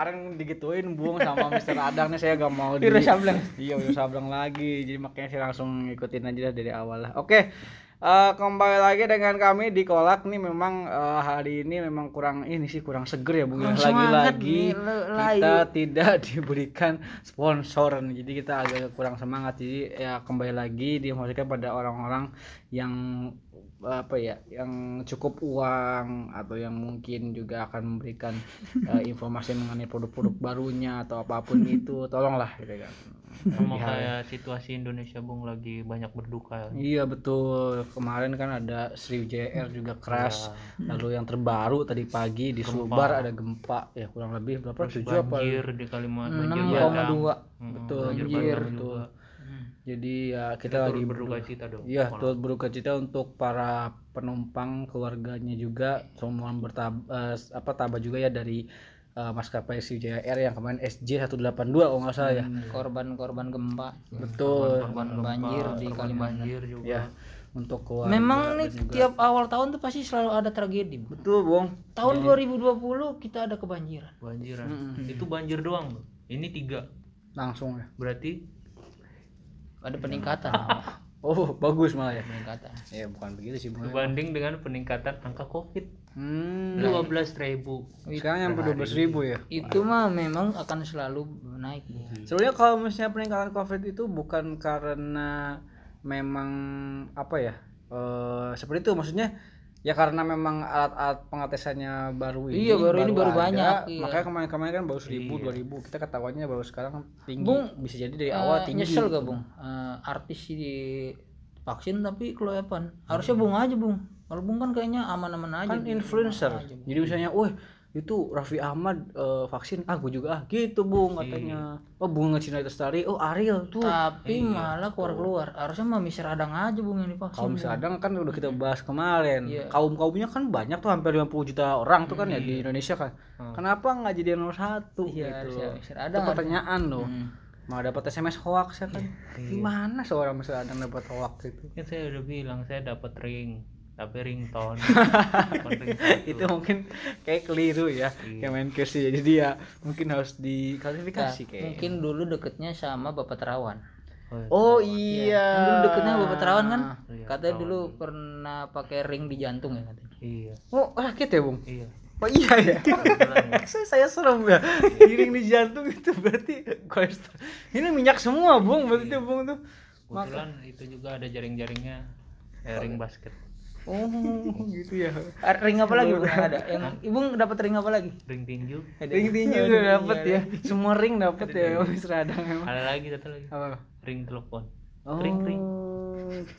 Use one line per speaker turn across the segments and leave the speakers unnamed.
kemarin digituin Bung sama Mister Adang nih saya gak mau di
Wiro Sableng.
Iya, Wiro Sableng lagi. Jadi makanya saya langsung ngikutin aja dari awal lah. Oke. eh, kembali lagi dengan kami di Kolak nih memang eh, hari ini memang kurang ini sih kurang seger ya Bung.
Semangat
Lagi-lagi kita tidak diberikan sponsor nih. jadi kita agak kurang semangat jadi ya kembali lagi diinformasikan pada orang-orang yang apa ya yang cukup uang atau yang mungkin juga akan memberikan eh, informasi mengenai produk-produk barunya atau apa pun itu tolonglah gitu kan.
Sama kayak situasi Indonesia bung lagi banyak berduka
iya betul. Kemarin kan ada Sriwijaya juga crash. Lalu yang terbaru tadi pagi di Sulbar ada gempa. Ya kurang lebih berapa? Tujuh apa?
banjir di Kalimantan
enam
banjir
koma dua.
Betul,
banjir
banjir, betul. Jadi ya kita
kita
lagi
berduka cita dong
Iya, turut berduka cita untuk para penumpang keluarganya juga semua bertab eh, apa tabah juga ya dari eh, maskapai Sriwijaya Air yang kemarin SJ 182 kalau nggak salah ya.
korban-korban gempa
Betul.
korban
banjir
gempa,
di
korban
Kalimantan.
banjir juga
Ya, untuk keluarga.
memang nih
juga-
tiap awal tahun tuh pasti selalu ada tragedi
betul, Bung.
tahun 2020 kita ada kebanjiran
banjiran
Mm-mm.
itu banjir doang Bang. ini tiga
Langsung ya.
berarti
ada peningkatan
Oh, bagus malah ya.
peningkatan
Ya, bukan begitu sih,
dibanding dengan peningkatan angka covid
Hmm.
dua belas ribu
Sekarang yang 12 ribu ya.
itu mah memang akan selalu naik Bu.
Sebenarnya kalau misalnya peningkatan COVID itu bukan karena memang apa ya? eh seperti itu maksudnya ya karena memang alat-alat pengetesannya baru ini
Iya, baru ini baru
ada,
banyak, iya.
makanya kemarin-kemarin kan baru seribu
Iya.
dua ribu. Kita ketahuannya baru sekarang tinggi.
Bung,
bisa jadi dari awal
Eh,
tinggi
nyesel gak bung? Eh, artis di vaksin tapi kelihatan harusnya bung aja bung. Kalau bung kan kayaknya aman-aman aja.
Kan influencer.
Aja, Bung.
jadi misalnya wah itu Raffi Ahmad eh, vaksin. Ah gue juga ah gitu bung katanya. Oh bunga Cina Lestari oh Ariel tuh.
Tapi malah keluar-keluar. Harusnya mah Mister Adang aja bung yang divaksin
kaum
Bung.
sadang kan udah kita bahas kemarin.
Iya.
kaum kaumnya kan banyak tuh hampir 50 juta orang tuh kan ya di Indonesia kan.
Hmm.
kenapa nggak jadi nomor satu
Iya,
gitu? loh
Mister
itu
Adang
pertanyaan loh.
Hmm.
mau dapat SMS hoax ya kan?
Iya.
gimana seorang Mister Adang dapat hoax itu?
Kan saya udah bilang saya dapat ring tapi ringtone. Ring
itu mungkin kayak keliru ya
Iya.
Kemenkes ya. Jadi ya mungkin harus diklarifikasi kayak
mungkin dulu deketnya sama Bapak Terawan.
Oh
Yang
iya.
Dulu deketnya Bapak Terawan kan?
Iya,
katanya dulu pernah pakai ring di jantung ya katanya.
Iya.
Oh sakit ya bung?
Iya.
Oh iya ya?
Kebetulan ya.
saya, saya serem ya. Giring di jantung itu berarti kolesterol ini minyak semua bung berarti
Iya.
bung tuh.
Kebetulan itu juga ada jaring-jaringnya eh, ring basket
oh gitu ya.
Ring apa lagi ada. Yang ibu dapat ring apa lagi?
Ring tinju.
Ring tinju. Udah dapet ya. semua ring dapet ya Mas Radang emang
ada lagi satu lagi.
Apa?
Ring telepon.
Oh,
Kring, kring.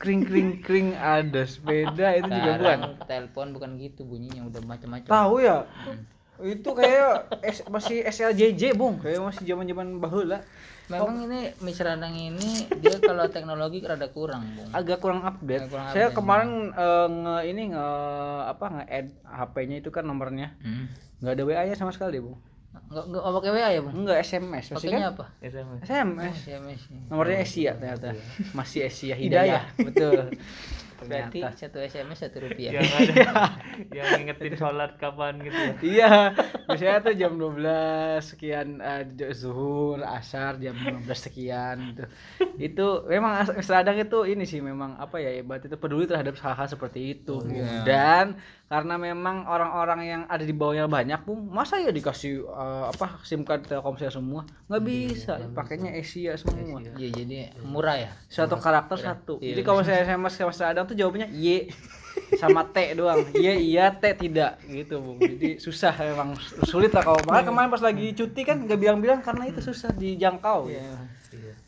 kring kring kring. Ada sepeda itu juga bukan?
Telepon bukan gitu bunyinya udah macam-macam.
Tahu ya? Itu kayak masih SLJJ bung. Kayak masih zaman zaman baheula
Memang ini Misradang ini dia kalau teknologi rada kurang, Bung.
agak kurang update.
Agak kurang
Saya
update,
kemarin eh, nge ini nge apa nge add HP-nya itu kan nomornya
Hmm.
nggak ada WA-nya sama sekali, Bu.
Enggak enggak pakai WA ya, Bung?
Enggak SMS,
Pakainya
kan
apa?
SMS
SMS.
SMS.
Nomornya Asia ternyata. Masih Asia Hidayah.
Hidayah.
Betul.
Berarti satu SMS satu rupiah.
yang ada yang ngingetin sholat kapan gitu ya
Iya, biasanya tuh jam 12 sekian eh, j- zuhur, asar jam 15 sekian gitu. Itu memang as- Mr. Adang itu ini sih memang apa ya ibarat itu peduli terhadap hal-hal seperti itu.
iya.
Dan karena memang orang-orang yang ada di bawahnya banyak, Bung, masa ya dikasih eh, apa SIM card Telkomsel semua? nggak bisa, pakainya Asia semua.
Iya, jadi murah ya.
Satu karakter satu.
Iya.
Jadi kalau saya SMS ke Mas Adang tuh jawabannya Y sama T doang. Y iya, T tidak gitu, Bung. Jadi susah emang sulit lah kalau makanya kemarin pas lagi cuti kan nggak bilang-bilang karena itu susah dijangkau.
Iya.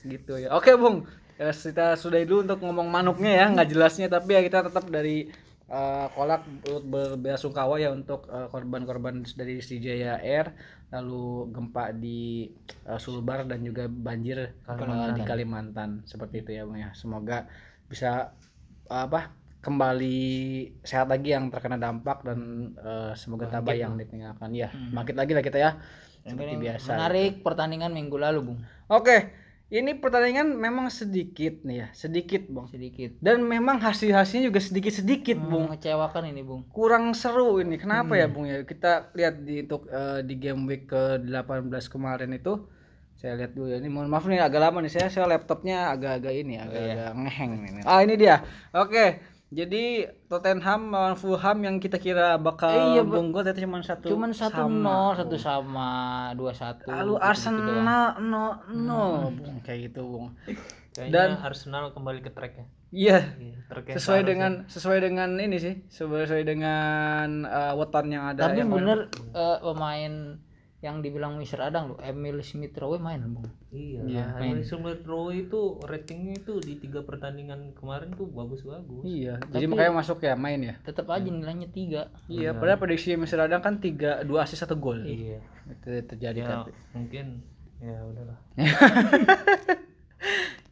Gitu ya. Oke, Bung. Ya, kita sudahi dulu untuk ngomong manuknya ya, nggak jelasnya tapi ya kita tetap dari eh, kolak turut berbelasungkawa ya untuk eh, korban-korban dari Sriwijaya Air lalu gempa di eh, Sulbar dan juga banjir eh, di Kalimantan seperti itu ya Bung ya semoga bisa apa kembali sehat lagi yang terkena dampak dan eh, semoga tabah yang ditinggalkan ya bangkit lagi lah kita ya seperti biasa
Menarik pertandingan minggu lalu, Bung.
Oke, ini pertandingan memang sedikit nih ya, sedikit, Bung.
sedikit
Dan memang hasil-hasilnya juga sedikit-sedikit, Bung.
mengecewakan ini bung
kurang seru ini. Kenapa ya, Bung ya? Kita lihat di untuk eh, di game week ke-18 kemarin itu saya lihat dulu ya. Ini mohon maaf nih agak lama nih saya saya laptopnya agak-agak ini agak-agak ngeheng nih. Ah, ini dia. Oke. Jadi Tottenham lawan Fulham yang kita kira bakal
Eh, iya,
unggul tapi cuma satu
cuman satu
sama.
nol satu sama dua satu
Lalu Arsenal no no Bung kayak gitu, Bung.
Kayaknya Arsenal kembali ke track ya.
Iya.
Track yang
Sesuai dengan sesuai dengan ini sih, sesuai dengan eh, weton yang ada
tapi
yang
bener eh, pemain yang dibilang Mister Adang loh Emil Smith Rowe main bung
Iya,
Iya,
iya Smith Rowe itu ratingnya itu di tiga pertandingan kemarin tuh bagus-bagus.
Iya, jadi makanya masuk ya main ya.
tetap aja nilainya tiga
Iya, padahal prediksi Mr. Radang kan 3 2 assist 1 gol.
Iya.
Itu terjadi
Ya,
tapi.
mungkin ya udahlah.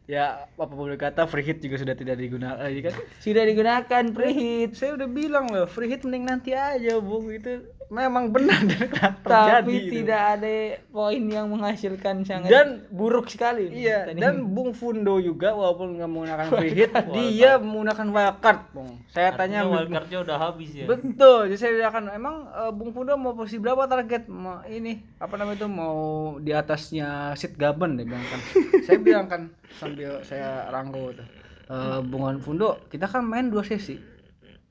Ya, apa boleh kata free hit juga sudah tidak digunakan lagi kan.
sudah digunakan preheat
Saya udah bilang loh, free hit mending nanti aja, Bung. Itu memang benar dan terjadi.
tapi
itu.
tidak ada poin yang menghasilkan sangat
Dan-
buruk sekali.
Iya,
Tadi-
dan Bung Fundo juga walaupun nggak menggunakan free hit, dia menggunakan wildcard, Bung. Saya tanya
Artinya wildcardnya udah habis ya.
Betul, jadi saya bilang emang eh, Bung Fundo mau posisi berapa target mau ini apa namanya itu mau di atasnya Sid Gaben dia bilang kan. saya bilang kan sambil saya rangkul tuh. Eh, Bung Fundo, kita kan main dua sesi.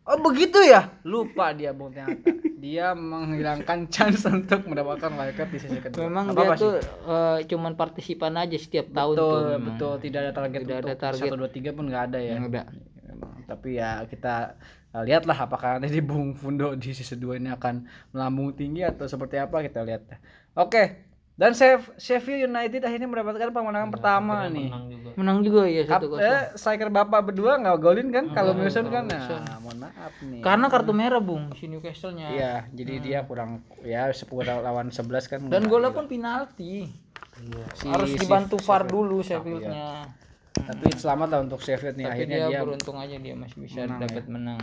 Oh begitu ya? Lupa dia Bung ternyata. Dia menghilangkan chance untuk mendapatkan wildcard di sesi kedua.
memang
Nggak
dia tuh eh, cuman partisipan aja setiap tahun
betul,
tuh memang.
betul tidak ada target
Tidak ada target.
satu dua tiga pun nggak ada ya.
Nggak ada.
Memang. Tapi ya kita uh, lihatlah apakah nanti Bung Fundo di sisi 2 ini akan melambung tinggi atau seperti apa kita lihat. Oke. Dan Sheff- Sheffield United akhirnya mendapatkan pemenangan pertama nih.
Menang juga.
menang juga ya satu
eh, striker bapak berdua nggak golin kan? Kalau Wilson kan, nah, mohon maaf nih.
karena kartu merah bung si Newcastle-nya
Iya, jadi dia kurang ya 10 lawan 11 kan.
dan golnya pun penalti
Iya.
si-
harus
si-
dibantu VAR dulu Sheffield-nya
Tapi selamat lah untuk Sheffield nih
tapi
akhirnya
dia,
dia
beruntung aja dia masih bisa dapat menang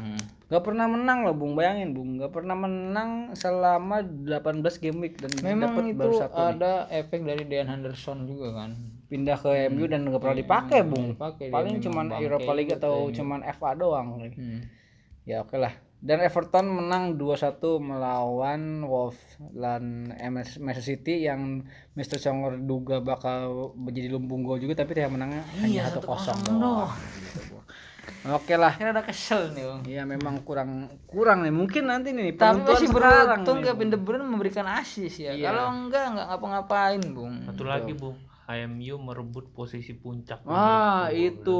Gak pernah menang loh Bung, bayangin Bung. Gak pernah menang selama 18 game week dan
memang
dapat
itu
baru satu nih.
ada efek dari Dean Henderson juga kan
Pindah ke MU dan gak pernah dipakai Bung.
dipakai, dia
Paling cuman Europa League atau cuman FA doang.
Hmm.
Ya oke lah. Dan Everton menang 2-1 melawan Wolves dan Manchester City yang Mr. Songor duga bakal menjadi lumbung gol juga tapi tidak menangnya hanya 1-0 doang. Gitu, Bung. Oke lah.
Kira ada kesel nih bang
Iya memang kurang kurang nih. Mungkin nanti nih
tapi masih
sekarang
beruntung Kevin De Bruyne memberikan asis ya
Iya.
kalau enggak enggak ngapa-ngapain bung
Satu lagi, Bung. HMU merebut posisi puncak.
Wah itu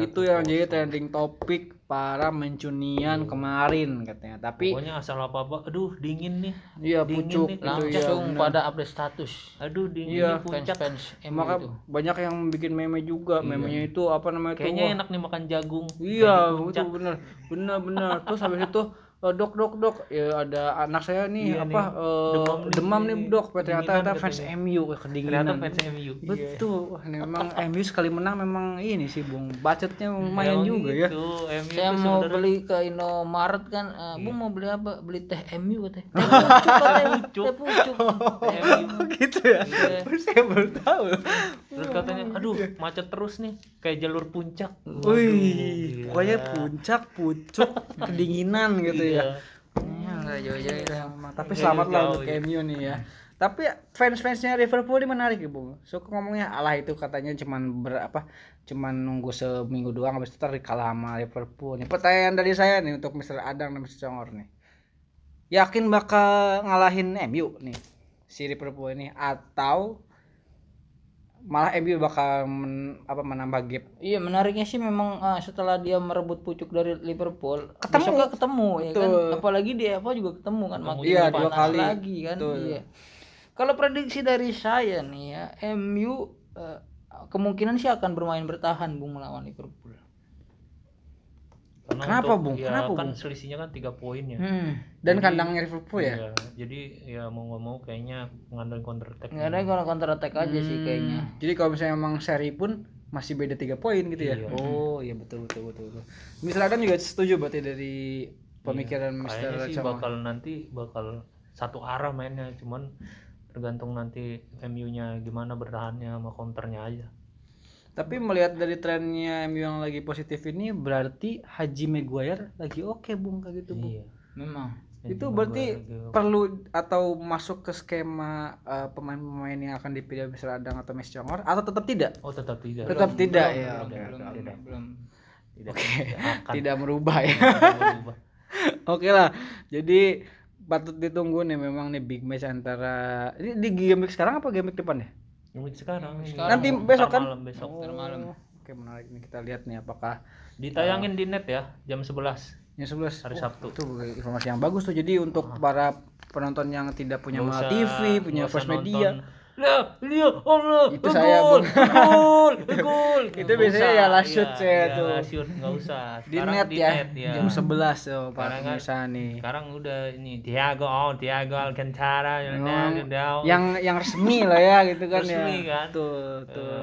itu yang jadi trending topik para mencunian kemarin katanya. Tapi
Pokoknya asal apa-apa, aduh dingin nih.
iya
dingin
pucuk
nih,
itu ya.
langsung pada update status
Aduh dingin
Iya.
nih puncak.
fans MU
Maka
itu
banyak yang bikin meme juga. Memenya itu apa namanya itu?
Kayaknya
wah,
enak nih makan jagung.
Iya, itu bener, bener, bener. Terus habis itu eh, dok dok dok. Ya ada anak saya nih
Iya
apa
nih,
eh,
demam nih,
demam nih
iya.
dok ternyata ternyata fans. MU
Ternyata
kedinginan.
Fans MU.
betul. Wah memang MU sekali menang memang ini sih bung. Budgetnya lumayan
Emang
juga ya.
gitu, MU
saya mau
sebenarnya-
beli ke Indomaret kan eh, bung mau beli apa? Beli teh MU katanya teh. Pucuk teh. Pucuk.
MU.
gitu ya?
Iya.
saya baru tahu
Terus katanya, aduh macet terus nih, kayak jalur puncak.
wih pokoknya puncak pucuk kedinginan gitu ya.
Ya, nggak jauh-jauh itu.
Emang, tapi selamat lah
jauh,
untuk
iya.
MU nih ya. Tapi fans-fansnya Liverpool ini menarik ya bung suka ngomongnya alah itu katanya cuman berapa cuman nunggu seminggu doang habis itu ntar kalah sama Liverpool nih. Pertanyaan dari saya nih untuk Mr. Adang dan Mr. Congor nih. Yakin bakal ngalahin MU nih si Liverpool ini? Atau malah MU bakal men- apa menambah gap
Iya menariknya sih memang eh, setelah dia merebut pucuk dari Liverpool
Ketemu.
besoknya ketemu ya kan apalagi dia apa juga ketemu kan makin
Iya, dua kali.
lagi kan
Betul.
iya kalau prediksi dari saya nih ya MU eh, kemungkinan sih akan bermain bertahan bung melawan Liverpool
Karena
Kenapa,
untuk-
Bung?
Ya,
Kenapa,
kan
Bung?
selisihnya kan tiga poin ya.
hmm.
dan kandangnya Liverpool ya
Iya, jadi ya mau nggak mau kayaknya mengandalkan counter attack.
nggak ada kalau counter attack aja sih kayaknya
Hmm, Jadi kalau misalnya emang seri pun masih beda tiga poin gitu ya.
Iya.
Oh iya betul betul betul. betul. Mr. Adam juga setuju berarti dari pemikiran Mr.
Kayaknya sih bakal nanti bakal satu arah mainnya, cuman tergantung nanti MU-nya gimana bertahannya sama counternya aja.
Tapi melihat dari trennya MU yang lagi positif ini berarti Haji Maguire lagi oke Bung kayak gitu Bung.
Iya.
Memang.
Itu berarti perlu atau masuk ke skema eh, pemain-pemain yang akan dipilih. Adang atau Messi Congor atau tetap tidak?
Oh tetap tidak.
Tetap tidak
Belum,
ya.
belum,
Oke,
belum,
oke.
belum, belum.
Tidak.
Oke.
Akan
Tidak merubah ya. Oke lah. Jadi patut ditunggu nih memang nih big match antara ini di game week sekarang apa game week depan ya?
Yang sekarang. ini.
Sekarang.
Nanti besok kan?
malam besok.
Ntar malam.
Oh, Oke menarik nih kita lihat nih apakah
Ditayangin di net ya jam 11
yang 11
hari
Oh,
Sabtu.
itu informasi yang bagus tuh. Jadi untuk para penonton yang tidak punya
usah-
TV, punya First Media,
nonton. Lah, lihat Allah.
Itu saya,
gol, gol, gol.
Itu biasanya ya last shoot
iya,
saya
iya,
tuh.
last shoot nggak usah.
di net ya,
net, ya.
jam 11 tuh
Sekarang kan-
pemirsa nih.
Sekarang udah ini Thiago, oh Thiago Alcantara, Ronaldo.
yang yang resmi lah ya gitu kan
Resmi
ya.
kan?
Tuh, tuh.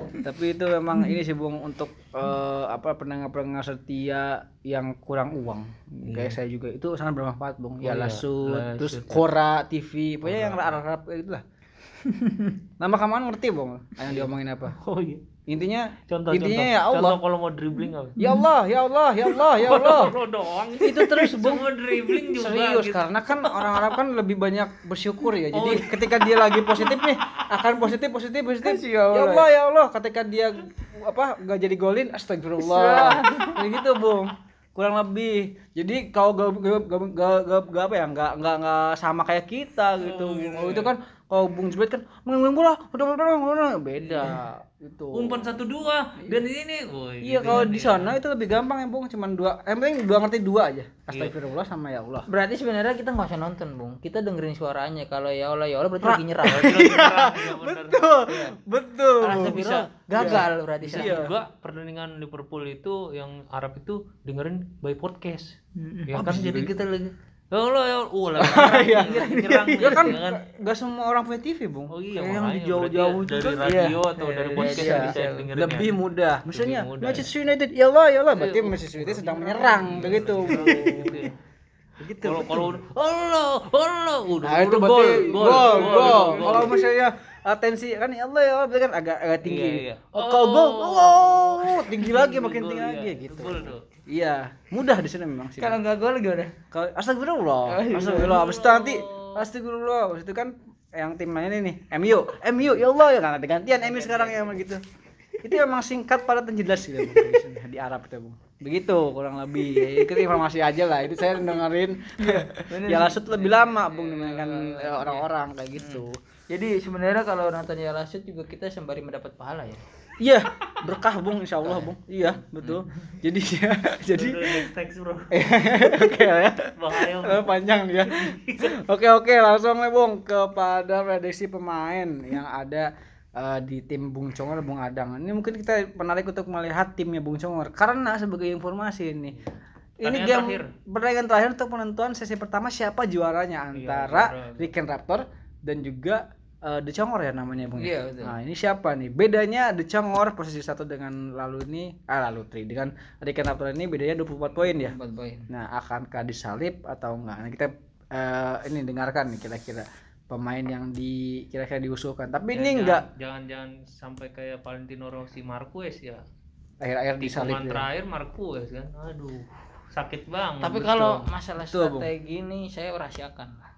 Eh,
Tapi itu memang ini sih Bung untuk eh, apa pendengar-pendengar setia yang kurang uang. Kayak saya juga itu sangat bermanfaat Bung. Ya
Iya. Oh, iya.
Lasut, terus. Kora TV, pokoknya yang Arab-Arab gitu lah. Nama kamu ngerti Bung? Yang diomongin apa?
Oh iya.
Intinya
Contoh,
intinya
contoh.
ya Allah.
Contoh kalau mau dribbling apa?
Ya Allah, ya Allah, ya Allah, ya Allah.
Doang.
itu terus Bung.
Semua dribbling juga.
Serius
gitu.
karena kan orang Arab kan lebih banyak bersyukur ya. Jadi
Oh, iya.
ketika dia lagi positif nih akan positif positif positif.
Ya
Ya
Allah.
Allah ya Allah ketika dia apa nggak jadi golin astagfirullah. Kayak gitu, Bung. Kurang lebih. Jadi kalau gak, gak, gak, gak, gak, gak apa ya nggak nggak nggak sama kayak kita gitu.
Oh,
Oh, itu kan kalau Bung Jebet kan mengang bola, udah udah udah beda itu.
Umpan satu dua dan ini. Oh,
Iya
gitu
kalau
kan
di
ya.
sana itu lebih gampang ya Bung, cuman dua. Yang penting dua ngerti dua aja.
Iya.
Astagfirullah sama ya Allah.
Berarti sebenarnya kita nggak usah nonton, Bung. Kita dengerin suaranya. Kalau ya Allah ya Allah berarti lagi nyerang.
Nyerang, iya.
Betul, betul.
Astagfirullah, gagal berarti
Bisa
saya.
Iya.
juga pertandingan Liverpool itu yang Arab itu dengerin by podcast. Ya kan jadi kita lagi Ya Allah ya Allah, uh,
Iya.
nyerang,
Ya kan,
ya kan.
nggak semua orang punya TV, Bung.
Oh iya,
yang jauh-jauh
berarti
itu
dari
kan
radio atau
Iya,
dari
iya,
podcast
iya.
bisa dengerin
lebih
ya.
mudah. Misalnya. Manchester United, ya Allah, ya Allah, berarti
Iya,
Manchester United sedang menyerang, begitu.
Gitu ya.
Begitu.
Kalau kalau Allah, Allah, udah
Nah, itu
gol,
gol, gol. Kalau misalnya atensi kan ya Allah ya Allah kan agak agak tinggi.
Iya, iya.
Oh, kalau gol, oh, tinggi lagi makin tinggi
iya.
lagi gitu.
Gol tuh.
Iya, mudah di sini memang sih.
Kalau nggak gol gimana?
Kalau astagfirullah, astagfirullah. Habis itu nanti astagfirullah. Habis itu kan yang tim lainnya nih, MU, MU, ya Allah ya kan ada gantian MU sekarang ya gitu. Itu memang singkat padat dan jelas gitu di Arab itu Bung. Begitu kurang lebih. Ya, itu informasi aja lah. Itu saya dengerin. ya lasut lebih lama Bung dibandingkan eh, orang-orang kayak gitu.
Jadi sebenarnya kalau nonton ya Lasut juga kita sembari mendapat pahala ya.
Iya, berkah Bung insyaallah Bung. Iya, betul. Jadi ya, jadi
text, bro.
oke ya. Eh, panjang dia. Oke oke langsung nih Bung kepada prediksi pemain yang ada eh, di tim Bung Congor Bung Adang. Ini mungkin kita menarik untuk melihat timnya Bung Congor karena sebagai informasi ini ini game
terakhir.
pertandingan terakhir untuk penentuan sesi pertama siapa juaranya antara
juara.
Riken Raptor dan juga eh, The Congor ya namanya Bung. ya?
Iya, betul.
Nah, ini siapa nih? Bedanya The Congor posisi satu dengan lalu ini ah lalu tri dengan Riken Raptor ini bedanya 24 poin ya.
Empat poin.
Nah, akankah disalip atau enggak? Nah, kita eh, ini dengarkan nih kira-kira pemain yang di kira-kira diusulkan. Tapi ini
Jangan-
enggak
Jangan jangan sampai kayak Valentino Rossi Marquez ya.
akhir-akhir disalip.
Tikungan
ya.
terakhir Marquez kan. Aduh, sakit banget.
Tapi kalau masalah strategi ini saya rahasiakan lah.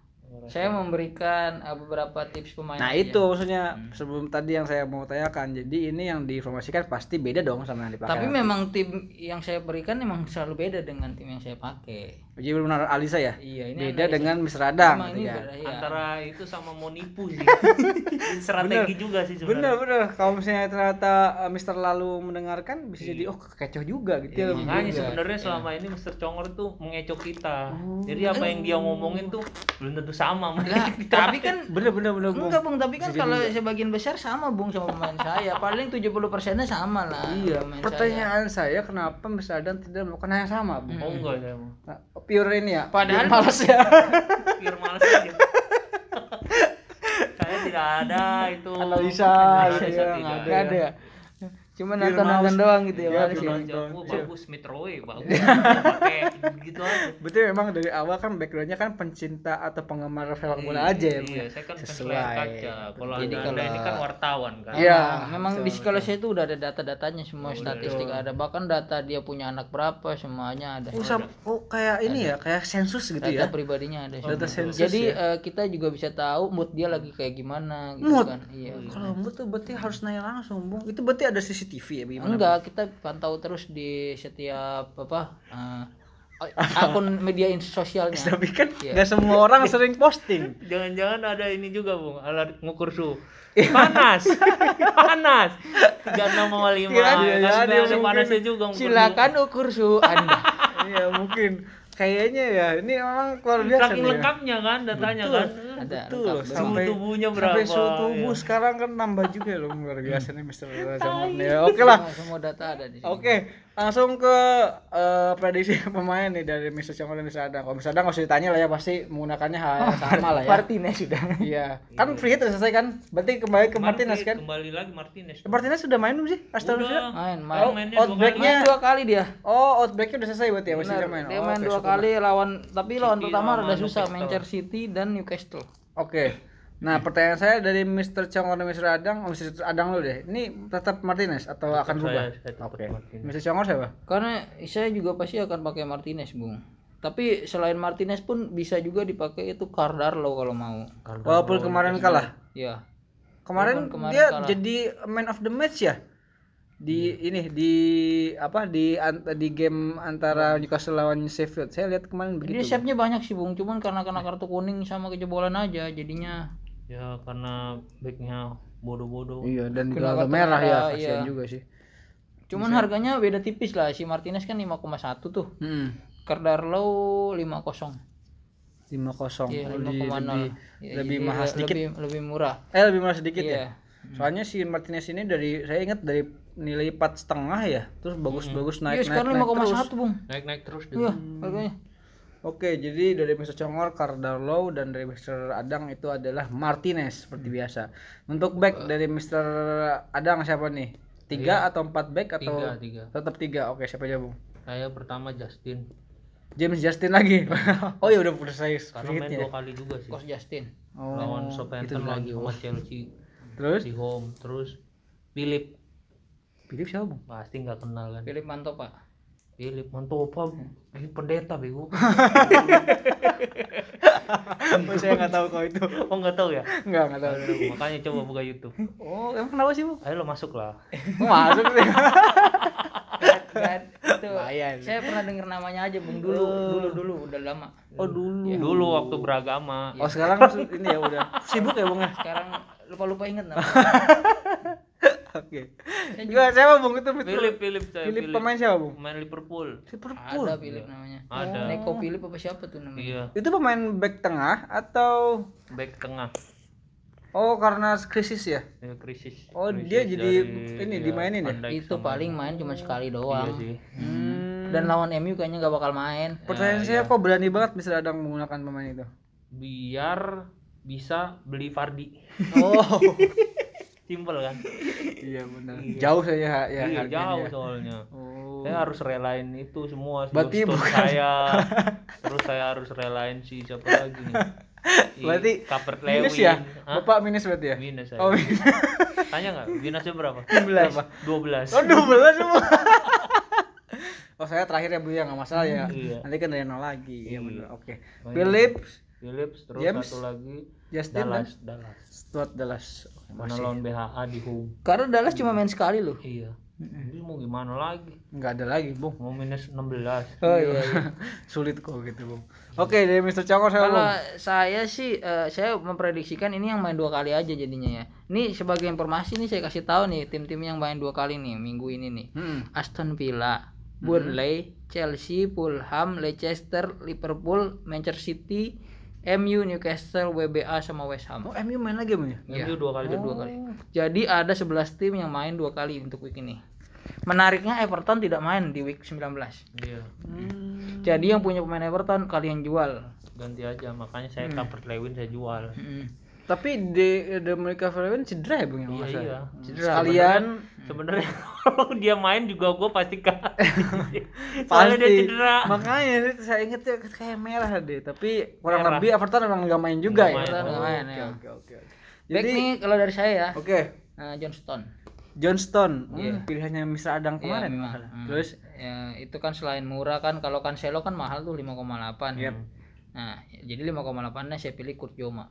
Saya memberikan uh, beberapa tips pemain.
Nah,
aja.
itu maksudnya sebelum tadi yang saya mau tanyakan. Jadi ini yang diinformasikan pasti beda dong sama yang dipakai.
Tapi memang tim yang saya berikan memang selalu beda dengan tim yang saya pakai.
Jadi benar Alisa ya?
Iya, ini
Beda
analisa.
dengan Mr. Adang
Memang
gitu
ini
ya.
beda, iya.
antara itu sama mau nipu sih. Strategi juga sih
Bener
sebenarnya.
bener kalau misalnya ternyata eh, Mr. lalu mendengarkan bisa jadi oh kecoh juga gitu ya.
Makanya
juga.
sebenarnya selama ini Mr. Congor tuh mengecoh kita. Jadi apa yang dia ngomongin tuh belum tentu sama
Lah,
kita.
tapi kan
Bener bener bener Bung.
enggak Bung, tapi kan kalau
juga.
sebagian besar sama Bung sama pemain saya. Paling 70 persennya sama lah.
Iya,
pemain
pertanyaan saya kenapa Mr. Adang tidak melakukan hal yang sama, Bung?
Oh enggak saya.
Nah, pure ini ya.
Padahal-
pure males ya.
Biar males aja. saya tidak ada itu
Analisa
Analisa
ya,
tidak
Nggak
ada ya? Cuma nonton-nonton doang gitu ya,
Iya,
ya.
Nonton.
oh, bagus Metroid bagus pakai gitu aja
Berarti memang dari awal kan backgroundnya kan pencinta atau penggemar sepak bola aja ya, Bung?
iya saya kan
Sesuai.
kaca kalau
Jadi kalau-
ini kan wartawan kan
Iya,
Nah, memang di sekolah saya itu udah ada data-datanya semua
Udah,
statistik ada bahkan data dia punya anak berapa semuanya ada.
Oh, oh, kayak ini ya, kayak sensus gitu
data
ya.
pribadinya ada.
Data sensus
Jadi
ya.
eh, kita juga bisa tahu mood dia lagi kayak gimana gitu
Mood?
kan. Iya.
Kalau mood tuh berarti harus nanya langsung, Bung. Itu berarti ada CCTV ya gimana?
Enggak, kita pantau terus di setiap apa eh, akun media in- sosialnya.
Tapi kan
Iya.
nggak semua orang sering posting.
jangan-jangan ada ini juga bung alat ngukur suhu panas panas tiga enam sama lima
Iya, iya,
ada,
iya,
ada
mungkin.
panasnya juga
Silakan ukur suhu Anda.
Iya, mungkin. Kayaknya ya, ini memang luar biasa
saking
nih ya.
lengkapnya kan datanya
Betul.
kan
Ada
Betul loh, sampai
tubuhnya
sampai
berapa
suhu tubuh
iya.
sekarang kan nambah juga loh luar biasa nih Mister Zamor nih. ya. Oke lah.
Semua, semua data ada di sini.
Oke, langsung ke eh, prediksi pemain nih dari Mister Congol dan Mister Adang. Kalau Mister Adang nggak usah ditanya lah ya pasti menggunakannya hal yang sama lah ya.
Martinez sudah.
Iya, kan free hit selesai kan? Berarti kembali ke Martinez
Martinez,
kan?
kembali lagi Martinez
Martinez sudah main belum sih? Aston Villa?
Main, main.
Oh,
mainnya dua
outbacknya
dua kali dia.
Oh, outbreaknya udah selesai berarti ya masih main.
dia
Oh,
main
oke,
dua kali lawan tapi lawan pertama rada susah. Manchester City dan Newcastle.
Oke. Nah, pertanyaan saya dari Mr. Congor dan Mr. Adang, oh, Mr. Adang dulu deh. Ini tetap Martinez atau akan
saya-
berubah?
tetap
Oke.
Martinez.
Mr. Congor siapa?
Karena saya juga pasti akan pakai Martinez, Bung. Tapi selain Martinez pun bisa juga dipakai itu Cardarlo kalau mau.
Walaupun kemarin kalah.
Ya.
Kemarin,
kemarin
dia
kalah.
jadi man of the match ya? Di ini di apa di an- di game antara Newcastle lawan Sheffield. Saya lihat kemarin
Dia
begitu.
save-nya banyak sih, Bung. Cuman karena kena kartu kuning sama kejebolan aja jadinya
ya karena backnya bodoh-bodoh
Iya, dan
Kena
kartu merah ya, kasihan
iya.
juga sih.
Cuman harganya beda tipis lah. Si Martinez kan 5,1 tuh.
Hmm.
Cardarlo 5,0.
5-0.
Iya,
Oh,
5,0.
di- lebih,
Ya,
lebih
jadi
mahal sedikit.
Lebih, lebih murah.
Eh lebih murah sedikit
Iya.
ya. Soalnya si Martinez ini dari saya ingat dari nilai empat setengah ya, terus bagus-bagus naik
Iya, sekarang
naik, naik terus.
5,1, Bung.
naik-naik terus dia.
Iya, harganya.
Oke, jadi dari Mr. Congor, Cardarlo dan dari Mr. Adang itu adalah Martinez seperti
Hmm.
biasa. Untuk back dari Mr. Adang siapa nih? Tiga atau empat back atau
tiga tiga
tetap tiga? Oke, siapa aja bung?
saya pertama Justin
James Justin lagi. oh ya udah selesai
karena main dua kali juga sih
Coach Justin.
Oh,
lawan Southampton
lagi.
lawan sama Chelsea
Terus
di home terus Philip
Philip siapa bung?
pasti nggak kenal kan
Philip Manto, Pak.
Philip Mantopa ini pendeta bego
saya nggak tahu kalau itu.
oh nggak tahu ya
Nggak nggak tahu.
Aduh, makanya coba buka YouTube
Oh, emang kenapa sih bung?
ayo lo masuk lah
Oh, masuk sih.
Itu
Lumayan.
saya pernah dengar namanya aja Bung dulu, dulu dulu udah lama.
Oh dulu.
dulu waktu beragama
Oh sekarang maksud ini ya udah sibuk ya bung ya.
Sekarang lupa-lupa inget nama.
Oke. Juga siapa bung itu Philip?
Philip Philip saya
Philip
Philip
pemain siapa bung?
pemain Liverpool
Liverpool.
Ada Philip namanya.
ada
Neko Philip apa siapa tuh namanya?
iya
Itu pemain back tengah atau
back tengah
oh karena krisis ya?
ya, krisis
Oh,
Krisis
dia jadi
dari,
ini
ya,
dimainin ya?
Itu
sama-
paling main cuma sekali
iya
doang.
sih
Hmm.
Dan lawan MU kayaknya nggak bakal main.
Pertanyaan
Ya,
saya
iya.
kok berani banget bisa Adang menggunakan pemain itu?
biar bisa beli Fardi
Oh.
simpel kan
iya benar. Jauh saya ya
iya, jauh soalnya
Oh.
saya harus relain itu semua
Berarti bukan-
saya terus saya harus relain si siapa lagi nih
Berarti
Kapert Lewin
Minus ya?
Hah?
Bapak minus berarti ya?
minus saya
Oh, minus.
tanya nggak minusnya berapa
19.
12
Oh, 12 semua. oh, saya terakhir ya Bu ya, nggak masalah ya.
Iya.
Nanti kan dari nol lagi. Iya
Iya.
benar. Oke.
Banyak.
Phillips,
Phillips terus
James,
satu lagi
Justin
Dallas Dallas
dan Stuart Dallas.
Mana
masih.
lawan BHA di home
Karena Dallas cuma main sekali loh.
iya ini mau gimana lagi
Nggak ada lagi, Bung.
mau minus 16
Oh iya. iya.
Sulit kok gitu, Bung. Oke, dari Mr. Congor saya
Kalau saya sih eh, saya memprediksikan ini yang main dua kali aja jadinya ya. Ini sebagai informasi nih saya kasih tahu nih tim-tim yang main dua kali nih minggu ini nih.
Hmm.
Aston Villa, Burnley, Chelsea, Fulham, Leicester, Liverpool, Manchester City, MU, Newcastle, WBA sama West Ham.
Oh, MU main lagi, ya?
Iya.
MU dua kali
Ada dua kali. Jadi ada 11 tim yang main dua kali untuk week ini. Menariknya Everton tidak main di week 19.
iya
Hmm.
Jadi yang punya pemain Everton kalian jual.
ganti aja makanya saya
Hmm.
Lewin saya jual
Mm.
Tapi de Dominica Verhoeven cedera ya bung ya
Iya
salah?
iya.
Cedera,
sekalian
Sebenarnya kalau dia main juga gue pasti kalah. Soalnya dia
pasti
cedera.
makanya itu saya inget tuh kayak merah deh tapi kurang
Merah.
lebih Everton memang nggak main juga
Nggak
ya
main.
Oke
ya.
oke oke oke.
Back
jadi
nih kalau dari saya ya,
oke
eh, John Stone.
Johnston hmm,
Iya.
pilihannya Mr. Adang
Iya,
kemarin
memang.
masalah.
Hmm.
terus
ya, itu kan selain murah kan kalau Cancelo kan mahal tuh 5,8.
Yep.
Nah, jadi 5,8-nya saya pilih Kurt Joma.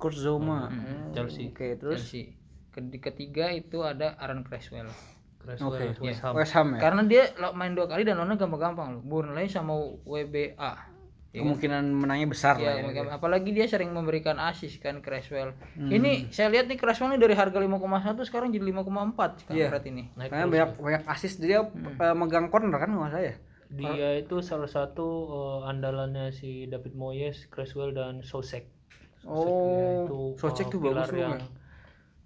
Kurt Zouma Hmm,
Chelsea.
oke terus
Chelsea. Ke- Ketiga itu ada Aaron Creswell.
Creswell,
oke
West Ham.
West Ham ya
Karena dia lo- main dua kali dan lawannya gampang-gampang loh. Burnley sama WBA. Ya kan?
kemungkinan menangnya besar
Ya,
lah ya
mereka- apalagi dia sering memberikan assist kan Creswell.
Hmm.
Ini saya lihat nih Creswell nih dari harga 5,1 sekarang jadi 5,4 sekarang
Iya.
berat ini.
Naik
karena
terus.
banyak banyak assist dia
Hmm.
eh, megang corner kan nggak salah ya
Dia itu salah satu eh, andalannya si David Moyes, Creswell dan Sosek.
Oh, Sosek
eh,
tuh
pilar
bagus
yang
ya.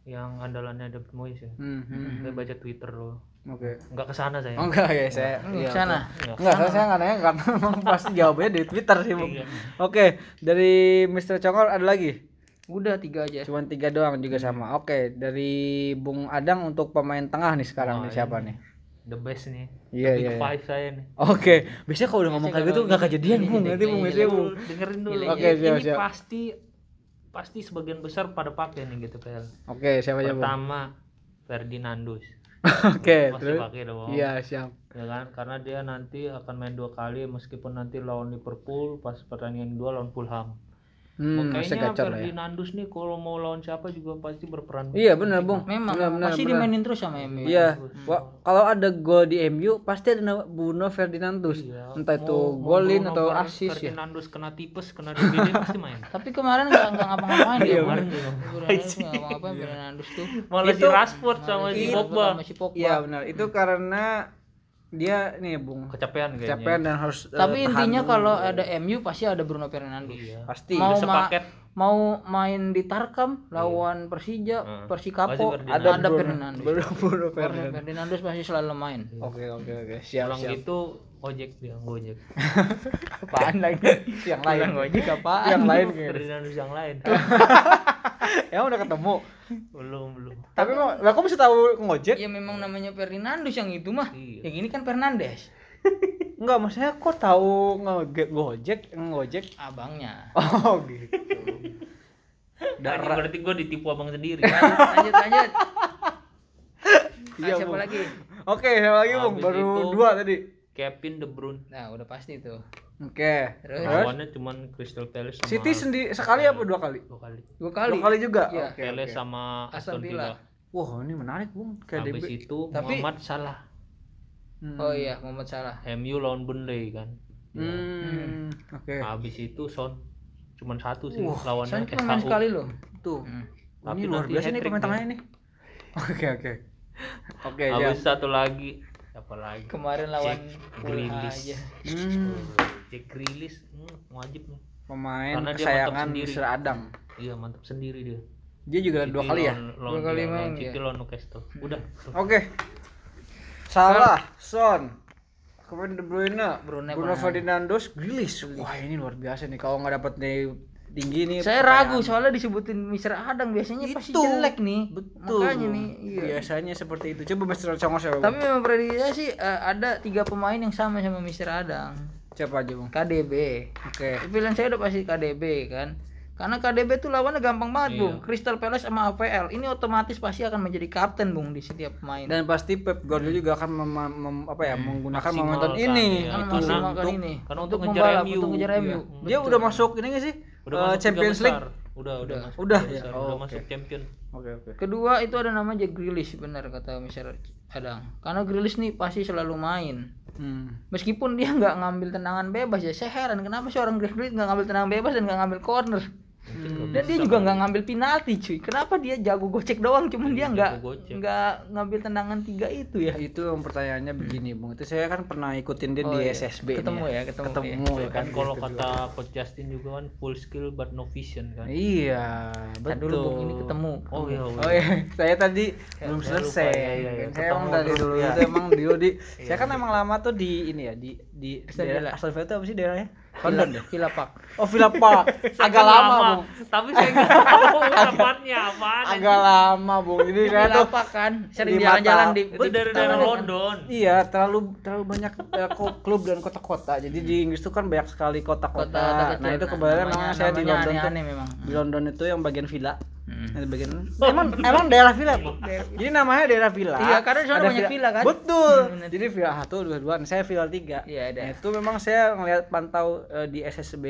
yang andalannya David Moyes ya.
hmm, hmm.
Saya baca Twitter loh.
oke
Enggak ke sana saya.
oh enggak ya saya
Ini
iya,
ke sana.
Nggak.
Enggak, saya, saya nggak nanya karena memang pasti jawabannya di Twitter sih, Bung.
Iya.
Oke, dari Mr. Congol ada lagi?
Udah tiga aja.
Cuman tiga doang juga sama. Oke, dari Bung Adang untuk pemain tengah nih sekarang
Wah,
nih siapa
ini
nih?
The best nih.
Iya,
Big
iya, iya.
five saya nih.
Oke, biasanya kalau udah ngomong kayak gitu nggak kejadian,
Ini
Bung. Nanti Bung, biasanya Bung.
Dengerin dulu.
Oke, siap,
ini
siap.
pasti pasti sebagian besar pada pakai nih gitu PL.
Oke, siapa aja?
Pertama Ferdinandus.
Oke,
Pasti
terus.
pakai dong.
Iya, siap.
Ya kan? Karena dia nanti akan main dua kali meskipun nanti lawan Liverpool pas pertandingan kedua lawan Fulham.
Hmm, lah ya.
Ferdinandus nih kalau mau lawan siapa juga pasti berperan.
Iya, benar, Bung.
Memang
Benar, benar,
pasti
benar.
dimainin terus sama MU.
Iya, Wah, kalau ada gol di MU pasti ada Bruno Ferdinandus.
Iya.
Entah itu
Mau- mau
golin
Bruno
atau
Fer-
assist ya.
Ferdinandus kena tipes, kena DVD pasti main.
Tapi kemarin nggak nggak ngapa-ngapain dia.
Iya,
kemarin
bener.
Fernandes nggak ngapa-ngapain Fernandes tuh.
Malah si
Itu-
Rashford sama si
Iya,
Pogba
sama si Pogba.
Iya, benar. Itu karena dia nih, Bung.
kecapean kayaknya.
Capean dan harus eh,
Tapi intinya kalau ada MU pasti ada Bruno Fernandes.
Iya.
pasti
Mau ma-
sepaket.
Mau main di Tarkam lawan Persija,
Heeh.
Persikapo ada ada Fernandes.
Bruno, Fernandes.
Fernandes pasti selalu main.
Oke oke oke siap
Orang
siap.
gitu ojek dia, gojek.
Apaan lagi?
Yang lain.
Gojek apaan?
Yang lain kayaknya.
Ferdinandus yang lain.
Emang udah ketemu.
belum, belum.
Tapi emang lah kok bisa tahu ngojek?
Ya memang namanya Fernandes yang itu mah.
Iya.
Yang ini kan Fernandes.
Enggak, maksudnya kok tahu ngojek ngojek ngojek?
Abangnya.
Oh gitu.
Darah. Berarti gua ditipu abang sendiri.
Lanjut lanjut lanjut. Nah,
Iya,
siapa
Bung.
lagi?
Oke, siapa lagi, Bung? Baru
itu-
dua tadi.
Kevin De Bruyne.
Nah, udah pasti tuh.
Oke.
Terus
Lawannya cuman Crystal Palace sama
City sendiri sekali apa dua kali?
dua kali.
dua kali.
Dua kali juga.
Iya.
Oke.
Palace
oke.
sama
Aston Villa.
Wah, ini menarik, Bung. Kayak
Habis
DB.
itu
Tapi-
Muhammad Salah.
Hmm.
Oh iya, Muhammad Salah.
MU lawan Burnley kan.
Hmm. Oke.
Habis itu Son cuman satu sih
Wah,
lawannya
Soalnya cuma main sekali loh.
Tuh.
Hmm.
Oh, ini
Tapi
luar
nanti
biasa nih pemain tengahnya nih. Oke, oke. Oke,
Habis satu lagi siapa lagi?
Kemarin lawan aja.
Hmm.
Jack Grealish, hmm, wajib nih.
Pemain
Karena dia
kesayangan. Mr. Adang.
Iya mantap sendiri dia.
Dia juga dua kali ya?
lawan- lawan
Dua kali main
lawan. City lawan Newcastle. Udah.
Oke. Salah, Son. Kemudian De Bruyne,
Bruyne
Bruno
mana?
Fernandes, Grealish. Wah, ini luar biasa nih. Kalau nggak dapet nih tinggi nih.
Saya
pertanyaan.
ragu soalnya disebutin Mr. Adang biasanya pasti
Itu.
jelek nih.
Betul.
Makanya nih, iya.
Biasanya seperti itu. Coba Mr. Congos siapa?
Tapi memang prediksi sih eh, ada tiga pemain yang sama sama Mr. Adang.
Siapa aja, Bang?
KDB.
Oke.
Pilihan saya udah pasti KDB kan. Karena KDB tuh lawannya gampang banget,
Iya.
Bung. Crystal Palace sama APL. Ini otomatis pasti akan menjadi kapten, Bung, di setiap pemain.
Dan pasti Pep Guardiola juga akan mem- mem- apa ya, menggunakan momentum ini
itu
memaksimalkan
untuk-
ini
karena
untuk
untuk ngejar
membalap,
MU.
untuk ngejar
Iya.
MU.
Dia udah masuk ini nggak sih?
Udah masuk tiga
Champions League.
besar. Udah, udah, masuk.
Udah, ya? Oh,
udah
oke.
masuk champion.
Oke, oke.
Kedua itu ada nama Jack Grealish benar kata Mr. Adang. Karena Grealish nih pasti selalu main.
Hmm.
Meskipun dia nggak ngambil tendangan bebas ya, saya heran kenapa sih orang Grealish nggak ngambil tendangan bebas dan nggak ngambil corner.
Hmm.
Dan dia juga nggak ngambil penalti cuy. Kenapa dia jago gocek doang, cuman dia nggak nggak ngambil tendangan tiga itu ya?
Itu yang pertanyaannya begini, Bung. Itu saya kan pernah ikutin dia
Oh,
di
iya.
SSB
Ketemu ya, ketemu,
Ketemu ya kan.
Kan kalau
gitu
kata Coach Justin juga kan full skill but no vision kan.
Iya, betul.
dulu Bung ini ketemu.
Oh iya.
Oh iya, saya tadi belum
saya
selesai.
lupa, iya, iya, iya.
Kan Saya emang
Ketemu
dari dulu
ya.
itu emang dulu di saya kan emang lama tuh di ini ya di di daerah
Villa
itu apa sih daerahnya? London ya?
Villa Park.
Oh Villa Park. Agak
kan
lama, Bung.
Tapi saya nggak tahu tempatnya apaan.
Agak lama, Bung. Jadi saya
Villa
tuh
Park kan sering
di
jalan-jalan di
Itu dari daerah London.
Iya, terlalu terlalu banyak eh, klub dan kota-kota. Jadi di Inggris itu kan banyak sekali kota-kota. Nah, itu kebetulan
namanya-
memang saya di London tuh.
memang.
Di London itu yang bagian villa.
Hmm.
Di bagian emang emang daerah villa. Bu. Jadi namanya daerah villa.
Iya, karena di sana
Ada
banyak villa, kan?
Betul.
Hmm.
Jadi villa satu, dua, dua. Nah, saya villa tiga.
Iya, ada.
Nah, itu memang saya ngelihat pantau eh, di SSB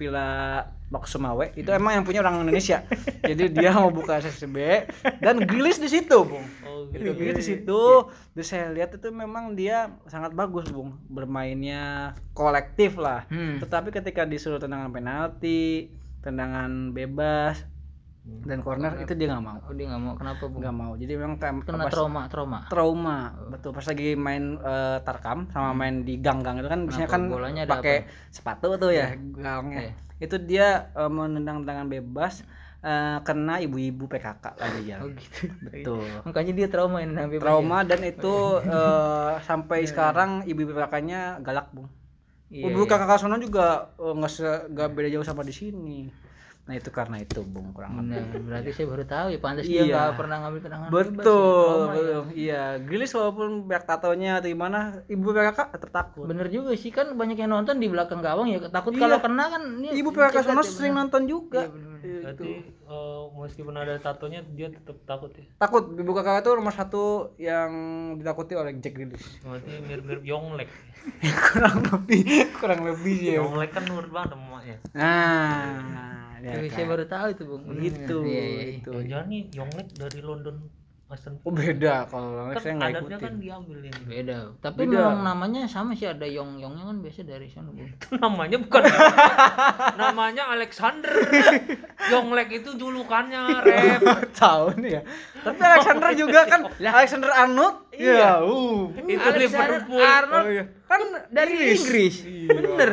Villa Maksemawe itu emang yang punya orang Indonesia. Jadi dia mau buka SSB dan Grilis di situ, Bung.
Oh,
Itu
gitu.
Grilis di situ. Terus saya lihat itu memang dia sangat bagus, Bung. Bermainnya kolektif lah.
Hmm.
Tetapi ketika disuruh tendangan penalti, tendangan bebas dan corner itu dia nggak mau.
Oh, dia nggak mau. Kenapa, Bung?
Nggak mau. Jadi memang kayak
Kena
pas-
trauma, trauma.
trauma. Betul. Pas lagi main eh, tarkam sama main di gang-gang itu kan biasanya kan
Hmm. bolanya
pakai sepatu tuh ya gangnya.
Iya.
itu dia eh, menendang tendangan bebas eh, kena ibu-ibu PKK lagi jalan
Oh, gitu.
betul.
Makanya dia trauma ini sampai
trauma dan itu eh, sampai sekarang ibu-ibu PKK-nya galak bung
Iya,
ibu kakak sono juga nggak se- nggak beda jauh sama di sini nah itu karena itu bung kurang lebih
Benar, berarti saya baru tahu ya pantas dia
Iya.
nggak pernah ngambil tendangan bebas ya.
betul
ya.
betul. iya Grilis walaupun banyak tatonya atau gimana ibu PKK tetap takut
Bener juga sih kan banyak yang nonton di belakang gawang ya takut
Iya.
kalau kena kan ini
Ibu PKK sono
ya,
sering
bener.
nonton juga.
Iya, bener.
Iya,
Berarti
itu.
eh, meskipun ada tatonya dia tetap takut ya.
Takut ibu kakak itu nomor satu yang ditakuti oleh Jack Grealish.
Berarti mirip-mirip Yonglek.
kurang lebih, kurang lebih sih ya.
Yonglek kan nurut banget sama emaknya.
Nah, ya kan.
saya baru tahu itu bung
gitu,
Iya, iya, iya.
itu.
Jangan nih Yonglek dari London Aston
Oh beda kalau Alex
Kan
saya nggak ikutin.
kan diambil ini.
beda tapi
Beda.
memang namanya sama sih ada yong yongnya kan biasa dari sana bung
Itu namanya bukan namanya Alexander. Yonglek itu julukannya rep.
Tahu nih ya. Tapi Alexander juga kan Alexander Arnold. Iya. Uh.
itu
Alexander
Liverpool.
Arnold
Oh, iya. Kan
dari Inggris,
Iya.
bener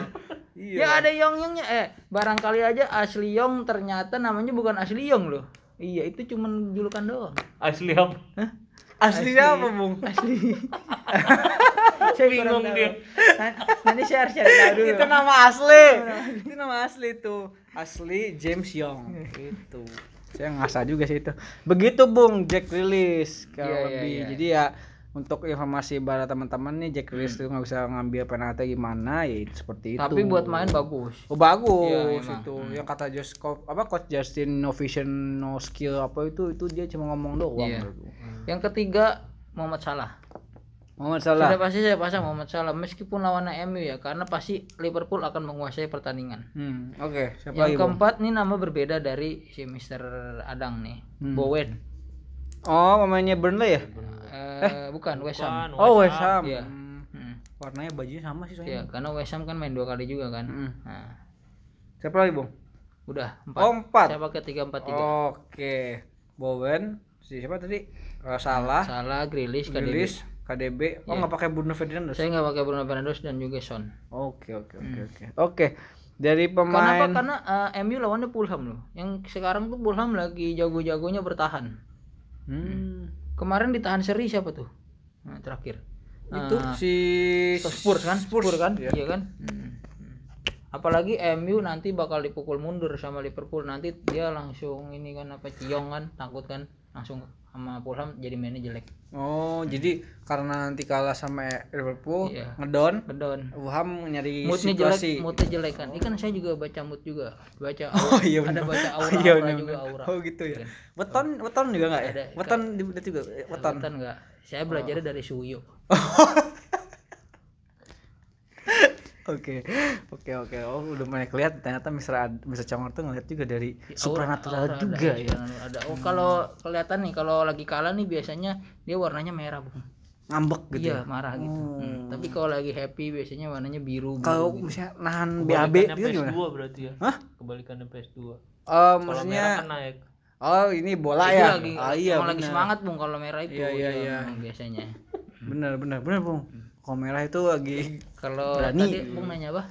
Iya.
ya ada yong yongnya eh barangkali aja asli yong ternyata namanya bukan asli yong loh. Iya itu cuman julukan doang.
Asli apa?
Aslinya apa, Bung?
asli saya
Bingung dia.
Nan- nanti saya harus cari tahu dulu.
Itu nama asli itu nama asli tuh asli James Young. Itu saya ngasah juga sih itu. Begitu bung Jack Rilis kalau
Iya, iya,
lebih.
iya.
jadi ya untuk informasi para teman-teman nih Jack Rilis tuh nggak bisa ngambil penalti gimana ya itu seperti itu.
Tapi buat main bagus.
Oh bagus
Iya, emang.
itu. yang kata Josh apa coach Justin no vision no skill apa itu itu dia cuma ngomong doang
Iya.
menurut gua.
yang ketiga Muhammad Salah.
Muhammad
sudah
Salah
pasti saya pasang Muhammad Salah? Meskipun lawannya MU ya karena pasti Liverpool akan menguasai pertandingan.
Hmm, oke. Siapa
yang
lagi
keempat nih nama berbeda dari si Mr. Adang nih
Hmm.
Bowen
oh pemainnya Burnley ya
eh, bukan West Ham
oh
West
Ham
Iya.
Hmm.
Hmm.
warnanya bajunya sama sih soalnya
Iya, karena West Ham kan main dua kali juga kan.
Mm.
Nah,
siapa lagi bung
udah empat.
oh empat
Saya pakai tiga empat tiga.
oke Bowen si siapa tadi Eh, Salah
Salah, Grealish, KDB.
Grealish KDB oh
Iya.
nggak pakai Bruno Fernandes
Saya nggak pakai Bruno Fernandes dan juga Son.
oke oke oke oke oke dari pemain
Kenapa? Karena eh, MU lawannya Fulham loh. Yang sekarang tuh Fulham lagi jago-jagonya bertahan.
Hmm.
Kemarin ditahan seri siapa tuh? Nah, terakhir.
itu
Nah,
si
Spurs kan?
Spurs,
Spurs kan?
Iya.
Iya kan? Hmm. Hmm. Apalagi MU nanti bakal dipukul mundur sama Liverpool nanti dia langsung ini kan apa ciong kan takut kan langsung sama Fulham jadi mainnya jelek
Oh, jadi karena nanti kalah sama Liverpool,
Iya.
ngedon,
Bedon
Fulham nyari
moodnya
situasi.
jelek moodnya jelek kan ini kan saya juga baca mood juga baca
Oh
aura,
iya
ada baca aura
iya
aura
benar,
juga
benar.
aura
Oh gitu ya.
Kan.
Weton, weton juga enggak ya?
Ada,
Weton juga weton.
Weton enggak saya belajarnya
Oh.
dari Suyo
Oke. Oke oke. Oh, udah mulai kelihatan ternyata Mr. Ad, Mr. Congor tuh ngeliat juga dari
Aura-
supernatural
aura
juga
ada,
ya.
ada oh kalau kelihatan nih kalau lagi kalah nih biasanya dia warnanya merah bung
Ngambek gitu.
iya
ya.
marah gitu
Oh.
Hmm, tapi kalau lagi happy biasanya warnanya biru biru
Kalau
gitu.
misalnya nahan BAB
Kebalikannya
itu gimana?
PS2 berarti ya.
Hah?
Kebalikannya PS2.
Oh,
Kalau
maksudnya
merah kan naik.
Oh, ini bola
Itu
ya.
lagi,
ah, iya,
emang lagi semangat bung kalau merah itu
Iya, iya, iya.
emang biasanya
Bener bener bener, Bung. Kalau merah itu lagi
kalau tadi bung nanya apa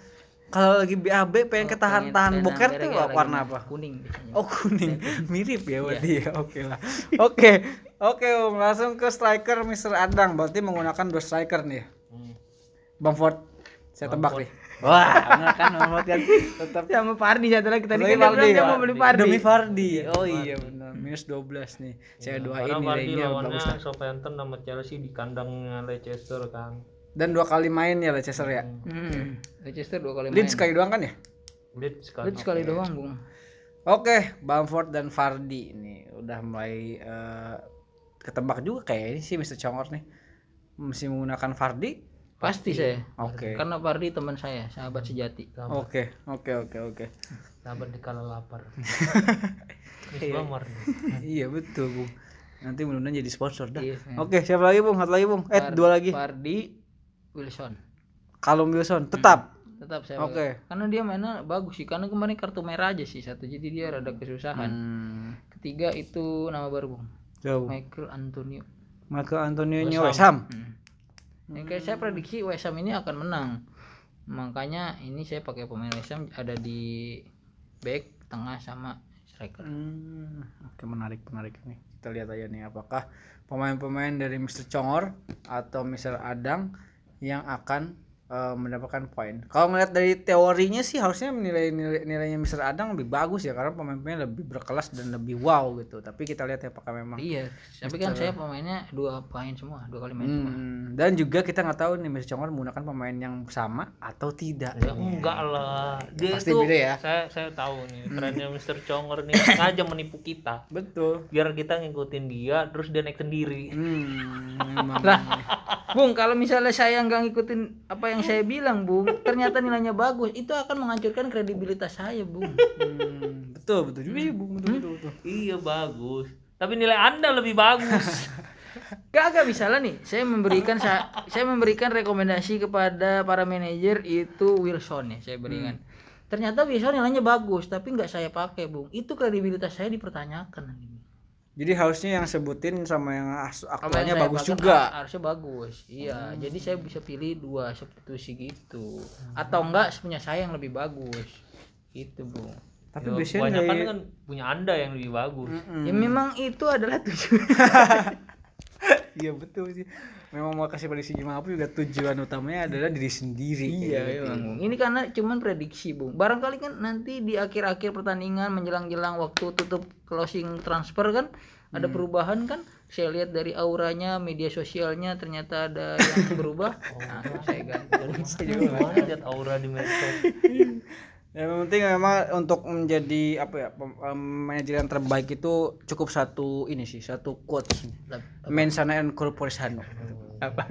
kalau lagi BAB pengen
Oh,
ketahan
pengen-
tahan
pengen
boker tuh warna apa?
kuning biasanya
Oh kuning, mirip ya berarti
Iya.
ya. Oke lah. Oke, oke Bung. Langsung ke striker Mr. Adang. Berarti menggunakan dua striker nih.
Hmm.
Bang Ford, saya tebak nih. Wah, benar kan Muhammad kan tetap
sama Fardi satu lagi tadi kan bilang dia mau beli Fardi
Demi Fardi. Oh iya benar. Minus 12 nih. Saya doain
Karena Vardy
nilainya
lawannya
bagus lah.
Southampton sama Chelsea di kandangnya Leicester kan.
Dan dua kali main ya Leicester ya.
hmm. Leicester dua kali main
Leeds sekali doang kan ya?
Leeds kan.
Leeds sekali doang bung
Oke, Bamford dan Fardi ini udah mulai eh, ketebak juga kayaknya sih Mr. Congor nih. Masih menggunakan Fardi.
pasti saya
Oke.
karena Fardi teman saya sahabat sejati
Oke, oke, oke, oke.
Sahabat di kala lapar. Nih.
iya betul, Bung. Nanti mudah-mudahan jadi sponsor dah.
Iya, iya.
Oke, siapa lagi, Bung? Satu lagi, Bung. Eh, dua lagi.
Fardi Wilson
Callum Wilson tetap.
tetap saya
Oke.
pakai. karena dia mainnya bagus sih karena kemarin kartu merah aja sih satu jadi dia rada kesusahan
Hmm.
ketiga itu nama baru bung
Jauh.
Michael Antonio
Michael Antonio nya West Ham.
Hmm. Yang kayak saya prediksi West Ham ini akan menang. Makanya ini saya pakai pemain West Ham ada di back, tengah sama striker.
Hmm, Oke menarik menarik nih. Kita lihat aja nih apakah pemain-pemain dari Mr. Congor atau Mr. Adang yang akan eh, mendapatkan poin. Kalau ngeliat dari teorinya sih harusnya nilai, nilai nilainya Mr. Adang lebih bagus ya karena pemain-pemainnya lebih berkelas dan lebih wow gitu. Tapi kita lihat ya apakah memang
Iya, tapi kan saya pemainnya dua poin semua, dua kali main semua.
Hmm, dan juga kita nggak tahu nih Mr. Congor menggunakan pemain yang sama atau tidak.
Ya enggak lah. Dia
Pasti
itu
beda ya.
saya saya tahu nih trennya Mr. Congor nih sengaja menipu kita.
Betul.
Biar kita ngikutin dia terus dia naik sendiri.
Hmm, memang.
Bung, kalau misalnya saya nggak ngikutin apa yang saya bilang, Bung, ternyata nilainya bagus, itu akan menghancurkan kredibilitas saya, Bung.
Hmm, betul betul juga, iya, Bung. betul, betul, betul.
Iya bagus. Tapi nilai Anda lebih bagus.
Kagak misalnya nih, saya memberikan sa- saya memberikan rekomendasi kepada para manajer itu Wilson ya, saya berikan. Ternyata Wilson nilainya bagus, tapi nggak saya pakai, Bung. Itu kredibilitas saya dipertanyakan.
Jadi harusnya yang sebutin sama yang aktualnya
yang
bagus juga.
ha- Harusnya bagus. Iya, jadi saya bisa pilih dua substitusi gitu. Atau enggak punya saya yang lebih bagus. Gitu, Bung.
Tapi
Ya,
biasanya dari-
kan punya Anda yang lebih bagus.
Mm-mm.
Ya memang itu adalah tujuan.
Iya betul sih. Memang mau kasih prediksi gimana pun juga tujuan utamanya adalah diri sendiri.
Iya,
gitu.
memang, Bung. Ini karena cuman prediksi, Bung. Barangkali kan nanti di akhir-akhir pertandingan menjelang-jelang waktu tutup closing transfer kan ada perubahan kan? Saya lihat dari auranya, media sosialnya ternyata ada yang berubah. Nah, saya ganti.
Gimana lihat aura di medsos?
Yang penting memang untuk menjadi apa ya manajer yang terbaik itu cukup satu ini sih satu quotes mensana and corpore sano
Apa?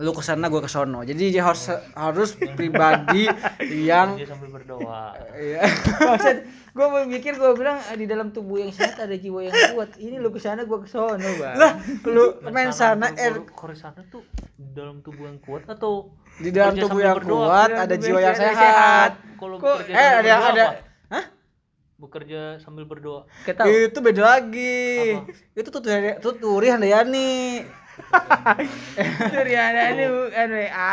lu ke sana gue kesono jadi dia harus harus pribadi yang
Dia sambil berdoa.
ya,
Maksud gue mikir gue bilang "Ah, di dalam tubuh yang sehat ada jiwa yang kuat. Ini lu ke sana gue kesono, Bang.
lah lu mensana and
Koresana tuh di dalam tubuh yang kuat atau
di dalam
Kerja
tubuh yang
berdoa,
kuat ada jiwa
yang sehat.
sehat
kalau
Kok-
eh ada
berdoa
ada
apa?
hah
Bekerja sambil berdoa.
Ketahu.
itu beda lagi itu tuh tuh Turi Handayani
Itu ya ada ini anu A.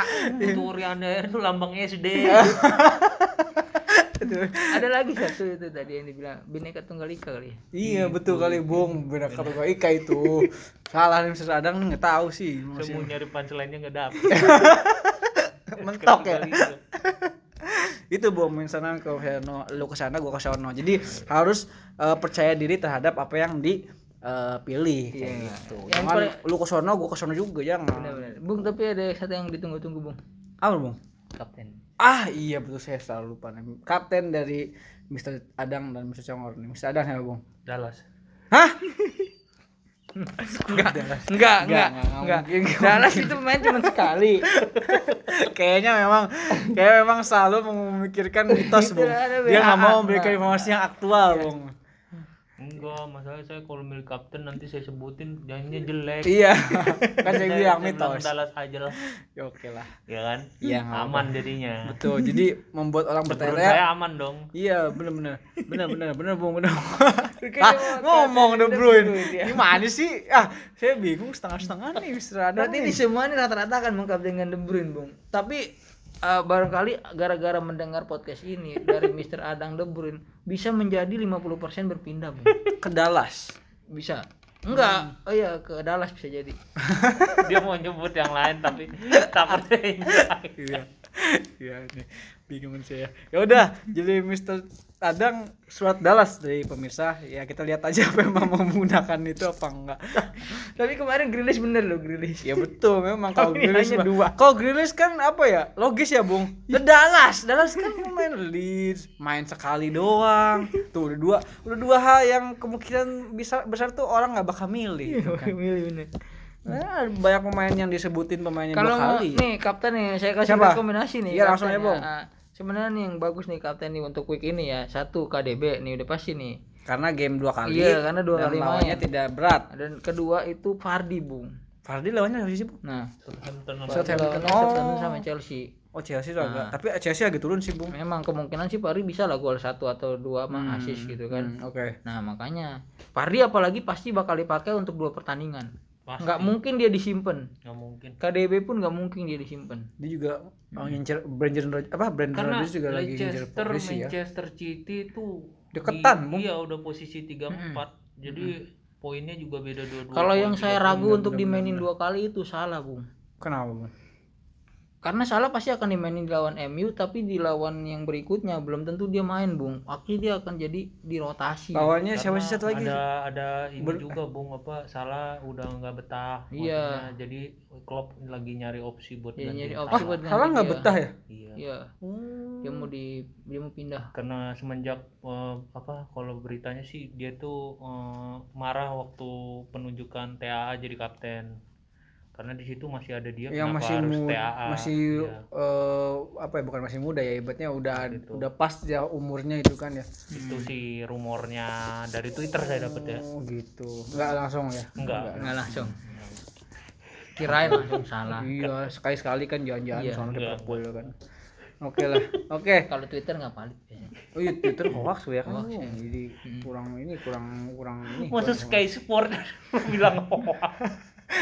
Itu lambang SD.
Ada lagi satu itu tadi yang dibilang bineka tunggal ika kali ya.
iya betul kali bung kata gua Ika itu salah nih Mr. Adang nggak tahu sih
Saya mau nyari punchline-nya nggak dapet.
mentok ya
Kali itu.
bung mensana ke sono lu ke sana gua ke sono jadi harus eh, percaya diri terhadap apa yang dipilih kayak
Iya.
gitu
Yang
jangan
paling-
lu ke sono gua ke sono juga jangan
Benar-benar. Bung tapi ada satu yang ditunggu-tunggu, Bung.
apa bung
Kapten.
ah iya betul saya selalu lupa nih. kapten dari Mr. Adang dan Mr. Congor nih Mr. Adang ya bung
Dallas.
hah
Enggak, enggak, enggak,
enggak
Dallas itu main cuma sekali.
kayaknya memang kayak memang selalu memikirkan mitos bung. Dia nggak mau memberikan informasi yang aktual bung
Enggak, masalah saya kalau milih kapten nanti saya sebutin nyanyinya jelek.
iya kan saya bilang mitos
Dallas aja lah,
ya oke lah
ya kan?
Iya,
aman jadinya.
betul jadi membuat orang bertanya
saya aman dong.
iya bener bener bener bung
Kayaknya
ah, ngomong
kapten
De
De
Bruyne
Bruyne, ya.
gimana sih ah saya bingung setengah setengah nih
Berarti ini semua ini rata-rata akan mengkaptenkan De Bruyne, Bung. Tapi eh, barangkali gara-gara mendengar podcast ini dari Mr. Adang De Bruyne bisa menjadi 50% berpindah, Bung.
ke Dallas
Bisa. Enggak. Oh iya, ke Dallas bisa jadi.
Dia mau nyebut yang lain tapi tak percaya.
iya ya ini bingung saya ya udah jadi Mr. Adang surat Dallas dari pemirsa ya kita lihat aja memang menggunakan itu apa enggak
Tapi kemarin Grealish bener loh Grealish.
ya betul memang kalau mah-
dua.
kalau Grealish kan apa ya logis ya Bung The Dallas Dallas kan pemain Leeds main sekali doang tuh udah dua udah dua hal yang kemungkinan bisa besar tuh orang nggak bakal milih gitu kan.
Milih bener.
Nah, banyak pemain yang disebutin pemainnya
Kalau
dua kali
nih kapten nih saya kasih
Siapa?
rekomendasi nih.
Iya, langsung aja, Bung.
Sebenarnya nih yang bagus nih kapten nih untuk week ini ya. Satu KDB nih udah pasti nih.
karena game dua kali
Iya, karena dua
dan
kali
lawannya
main.
tidak berat
Dan kedua itu Fardi, Bung.
Fardi lawannya siapa sih Bung?
Nah,
Southampton
Southampton. Oh.
Southampton sama Chelsea.
Oh Chelsea tuh
Nah.
agak, tapi Chelsea lagi turun sih Bung.
Memang kemungkinan sih Fardi bisa lah gol satu atau dua mah
Hmm,
assist gitu kan.
hmm, Oke.
Nah, makanya Fardi apalagi pasti bakal dipakai untuk dua pertandingan.
Pasti.
Nggak mungkin dia disimpan.
nggak mungkin
KDB pun nggak mungkin dia disimpan.
Dia juga oh, ngincer Brandon Rodgers apa Brandon Rodgers juga lagi ngincer
Leicester
posisi ya.
Manchester City itu
Deketan, Bung.
iya udah posisi 34 jadi poinnya juga beda dua-dua
Kalau yang saya ragu
bener,
untuk
bener,
dimainin
bener.
dua kali itu salah, Bung.
Kenapa Bung?
Karena salah pasti akan dimainin di lawan MU tapi di lawan yang berikutnya belum tentu dia main, Bung. Akhirnya dia akan jadi dirotasi.
Lawannya siapa sih satu lagi?
ada ada ini
Ber-
juga bung apa salah udah nggak betah
Iya.
maksudnya. jadi Klopp lagi nyari opsi buat
Iya,
ganti
nyari
Salah.
opsi buat ganti
Salah nggak betah ya?
iya
Iya, dia mau di dia mau pindah.
karena semenjak eh, apa kalau beritanya sih dia tuh eh, marah waktu penunjukan TAA jadi kapten karena di situ masih ada dia
Yang
kenapa
masih
harus
mu-
TAA
masih
Iya.
eh, apa ya bukan masih muda ya ibaratnya udah
Gitu.
udah pas ya umurnya itu kan ya.
itu sih rumornya dari Twitter saya dapat ya
Oh gitu. Enggak langsung ya.
enggak
Nggak langsung. Kirain langsung salah.
Iya, sekali-sekali kan jalan-jalan
Iya.
soalnya
Iya.
Liverpool kan. Oke lah. Oke.
Kalau Twitter nggak valid biasanya.
Oh iya Twitter hoax ya kan.
Hoax, ya.
Jadi kurang ini kurang kurang ini.
masa
kurang-
Sky Sport bilang hoax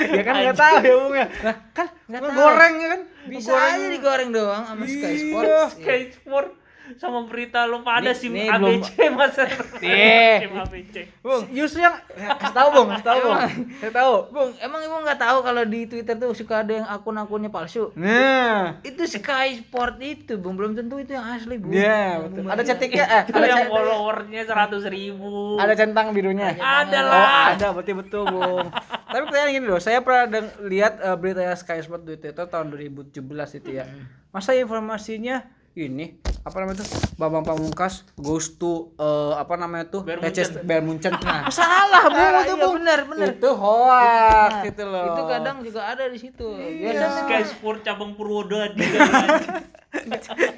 ya kan nggak tahu ya Bung ya. Nah, kan
Nggak
goreng ya kan.
Bisa aja digoreng doang sama Sky
Iya.
Sports.
Sky Sport sama berita lu pada sim
nih
ABC masa
Iya.
sim ABC
Bung, justru yang ya, kasih tahu Bung, kasih tahu Bung. Saya tahu.
Bung, emang ibu nggak tahu kalau di Twitter tuh suka ada yang akun-akunnya palsu?
Nah,
Itu Sky Sport itu, Bung. Belum tentu itu yang asli, Bung.
iya
Yang
betul.
Bung
Ada
baca.
cetiknya eh
itu
ada
yang
cet-
followersnya seratus ribu
ada centang birunya.
ada
Oh,
lah
ada berarti betul, Bung. Tapi pertanyaan gini loh, saya pernah deng- lihat eh, berita Sky Sport di Twitter tahun 2017 itu ya. Masa informasinya ini apa namanya tuh Bambang Pamungkas goes to eh, apa namanya tuh
Bayern
Leicester- Bayern Munchen.
Nah.
salah Bung
Salah,
itu
iya,
Bung.
benar, benar.
Itu hoax
Nah,
gitu loh.
Itu kadang juga ada di situ.
Iya.
Biasanya
Sky Sport cabang Purwodadi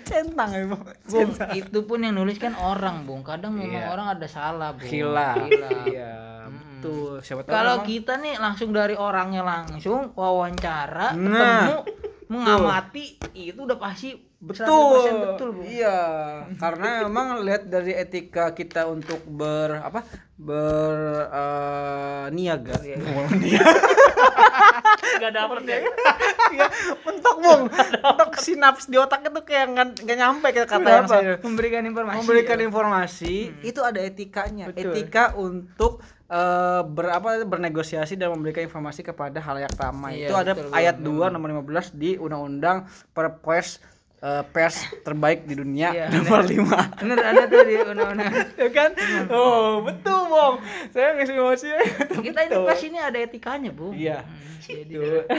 centang ya, Bung.
Bung, itu pun yang nulis kan orang, Bung. Kadang memang
Iya.
orang ada salah, Bung.
Hilaf. Iya, betul. Siapa tahu
Kalau kita nih langsung dari orangnya langsung wawancara,
Nah.
ketemu, mengamati, itu udah pasti
betul.
100% betul, Bung.
iya karena memang lihat dari etika kita untuk ber apa ber eh, niaga.
Nggak dapet ya
Iya, mentok bung. Mentok sinaps di otak itu kayak nggak nggak nyampe ke kata yang saya
memberikan informasi.
memberikan informasi. Itu ada etikanya.
Betul.
etika untuk eh, ber apa bernegosiasi dan memberikan informasi kepada halayak ramai.
Iya,
itu ada
betul,
ayat
betul.
2 nomor 15 di undang-undang perpres eh, pers terbaik di dunia
Iya,
nomor 5
Bener ada tuh di undang-undang.
ya kan? Oh betul bong saya ngasih emosi.
Kita ini pas ini ada etikanya, Bung.
iya.
Hmm, jadi
Tuh.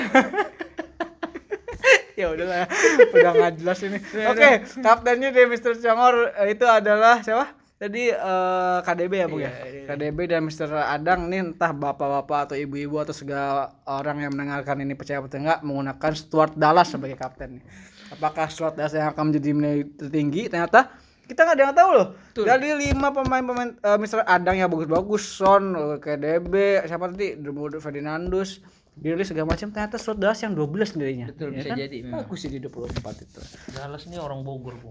ya udahlah udah nggak jelas ini. Oke kaptennya dari Mr. Congor eh, itu adalah siapa? Tadi eh, KDB ya bu ya? KDB dan Mr. Adang nih entah bapak-bapak atau ibu-ibu atau segala orang yang mendengarkan ini percaya atau enggak menggunakan Stuart Dallas sebagai kapten nih apakah Stuart Dallas yang akan menjadi nilai tertinggi? Ternyata kita nggak ada yang tahu loh. Dari lima pemain-pemain eh, Mr. Adang yang bagus-bagus Son KDB siapa tadi Drummond Ferdinandus Grealish segala macam ternyata Stuart Dallas yang 12 sendirinya
Betul,
Ya
bisa
kan?
jadi memang.
bagus sih di 24 itu.
Dallas ini orang Bogor bu.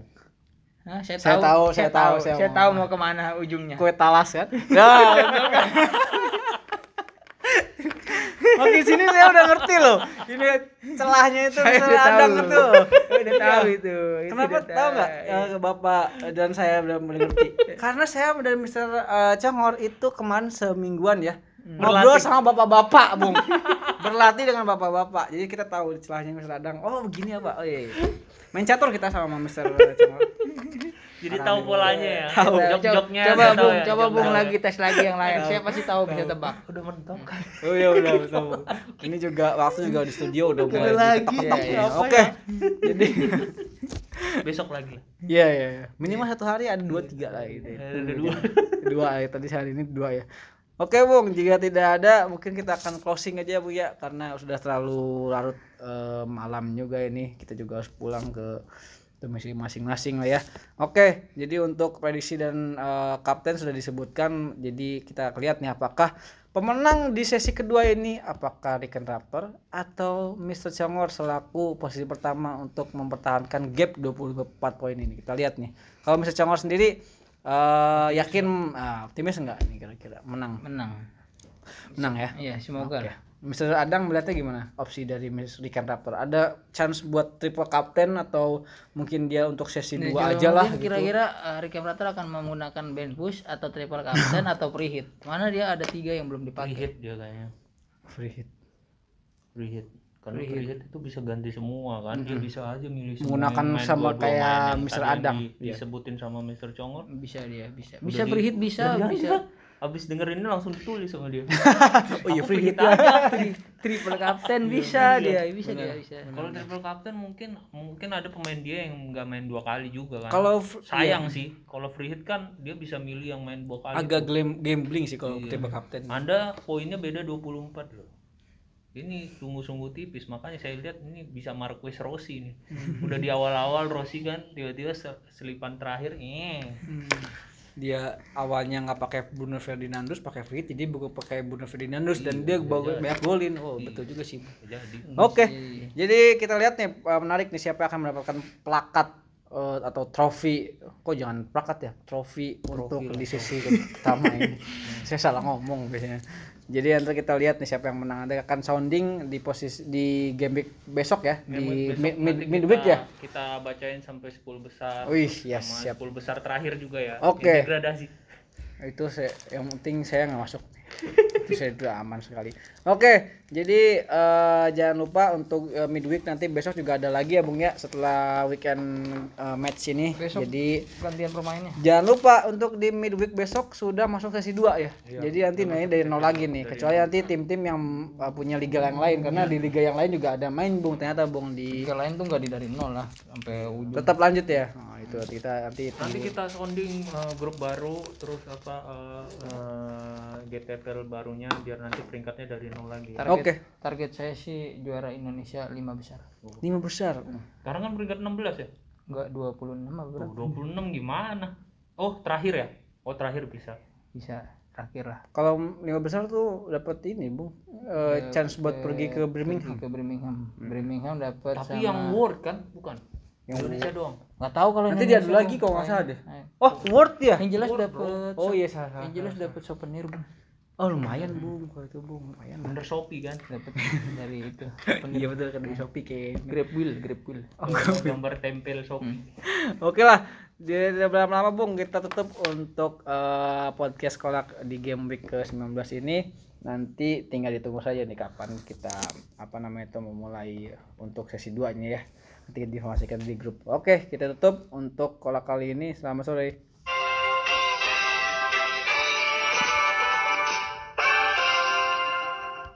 Hah, saya,
Saya
tahu,
tahu,
saya,
saya
tahu,
tahu,
saya,
saya
tahu
mau-
mau ke mana ujungnya.
kue talas kan? Nah. Betul kan Makin sini saya udah ngerti loh. Ini celahnya itu
Saya
Mr.
udah
Adang
tahu.
itu.
Saya udah tahu
Iya.
itu. itu
Kenapa tahu nggak eh, Bapak dan saya udah mengerti? Karena saya dan Mr. eh, Congor itu kemarin semingguan ya ngobrol sama bapak-bapak bung berlatih dengan bapak-bapak jadi kita tahu celahnya Mister Adang oh begini ya pak oh iya, iya. main catur kita sama Mister Congor
Jadi tahu polanya ya.
Tahu.
Jok-joknya
coba
tahu
bung
ya,
coba bung lagi tes lagi yang lain saya pasti tahu bisa tebak
Udah mentok kan.
oh iya udah betul ini juga waktu juga di studio udah mulai
lagi. Iya,
ya.
iya.
oke jadi
Besok lagi.
Iya iya iya. Minimal satu hari ada dua tiga lah gitu. ya.
Ada dua.
dua ya tadi hari ini dua ya. Oke Bung, jika tidak ada mungkin kita akan closing aja Bu ya karena sudah terlalu larut eh, malam juga ini. Kita juga harus pulang ke domisi masing-masing lah ya. Oke, jadi untuk prediksi dan eh, kapten sudah disebutkan. Jadi kita lihat nih apakah pemenang di sesi kedua ini apakah Riken Raptor atau Mr. Congor selaku posisi pertama untuk mempertahankan gap 24 poin ini. Kita lihat nih. Kalau Mr. Congor sendiri eh, yakin ah, optimis enggak nih kira-kira menang?
menang
Menang ya.
iya semoga lah
Mr. Adang melihatnya gimana opsi dari Mr. Riken Raptor? Ada chance buat triple captain atau mungkin dia untuk sesi
Nah,
dua aja lah gitu?
Kira-kira uh, Ricky Prater akan menggunakan band push atau triple captain atau preheat. Mana dia ada tiga yang belum
Free
dipakai.
hit dia kayaknya.
Free hit.
Free hit. Karena free hit itu bisa ganti semua kan. Dia bisa aja milih semua
Menggunakan sama
dua-dua
kayak
yang
Mr. Adang.
di- disebutin sama Mr. Congor.
Bisa dia, bisa.
Udah
Bisa
di-
preheat bisa,
udah
bisa.
Abis dengerin ini langsung ditulis sama dia.
Oh iya free hit.
aja.
Tri- triple captain bisa dia, bisa dia, bisa.
Kalau triple captain mungkin mungkin ada pemain dia yang nggak main dua kali juga kan.
Kalau
sayang sih kalau free hit kan dia bisa milih yang main dua kali.
agak glam- gambling sih kalau
Iya.
triple captain.
Anda poinnya beda 24 loh. Ini sungguh-sungguh tipis, makanya saya lihat ini bisa Marquez Rossi nih. Udah di awal-awal Rossi kan tiba-tiba se- selipan terakhir eh
Dia awalnya nggak pakai Bruno Ferdinandus, pakai hit, jadi bukan pakai Bruno Ferdinandus dan dia bawa banyak golin. Oh betul juga sih. Oke, jadi kita lihat nih eh, menarik nih siapa yang akan mendapatkan plakat eh, atau trofi. Kok jangan plakat ya, trofi, untuk di sesi pertama ini. Saya salah ngomong biasanya. Jadi nanti kita lihat nih siapa yang menang. Nanti akan sounding di posisi di game week besok ya, di
Besok
mid, mid, midweek
kita-
ya.
Kita bacain sampai 10 besar.
Wih, yes,
sama
siap.
10 besar terakhir juga ya.
Oke.
Yang Degradasi.
Itu saya yang penting saya nggak masuk. Itu saya udah aman sekali. Oke, jadi eh, jangan lupa untuk eh, midweek nanti besok juga ada lagi ya Bung ya setelah weekend eh, match ini.
Besok.
Jadi
Gantian pemainnya.
Jangan lupa untuk di midweek besok sudah masuk sesi 2 ya. Jadi nanti nanti dari nol lagi nih. Kecuali nanti tim-tim yang uh, punya liga yang lain karena di liga yang lain juga ada main Bung ternyata Bung di
Liga lain tuh nggak di dari nol lah sampai ujung.
tetap lanjut ya. Nah, itu kita nanti
Nanti kita sounding eh, grup baru terus apa eh, eh, GTPL barunya biar nanti peringkatnya dari nol lagi. ya.
Target,
Oke.
target saya sih juara Indonesia 5 besar.
lima besar.
Sekarang kan peringkat 16 ya?
Enggak 26 apa berapa?
Tuh, 26 gimana? Oh, terakhir ya? Oh, terakhir bisa.
Bisa terakhir lah.
Kalau lima besar tuh dapat ini Bung. Eh, chance buat pergi ke Birmingham.
Pergi ke Birmingham. Birmingham dapat
Tapi
sama
yang World kan, bukan? Indonesia doang.
nggak tahu kalau
Nanti
Indonesia
dia ada lagi kalau nggak salah deh. Oh, Word ya?
Yang jelas dapat
Oh iya salah. salah.
yang jelas dapat souvenir Bung.
Oh lumayan Bung kalau itu Bung, lumayan.
Bener Shopee kan?
Dapat dari itu.
Iya betul kan di Shopee kayak.
Grab wheel, grab wheel.
Gambar tempel Shopee.
Oke lah, tidak berapa lama Bung, kita tutup untuk eh, podcast kolak di game week ke-19 ini. Nanti tinggal ditunggu saja nih kapan kita apa namanya itu memulai untuk sesi 2 nya ya. Nanti diinformasikan di grup. Oke, kita tutup untuk kolak kali ini. Selamat sore.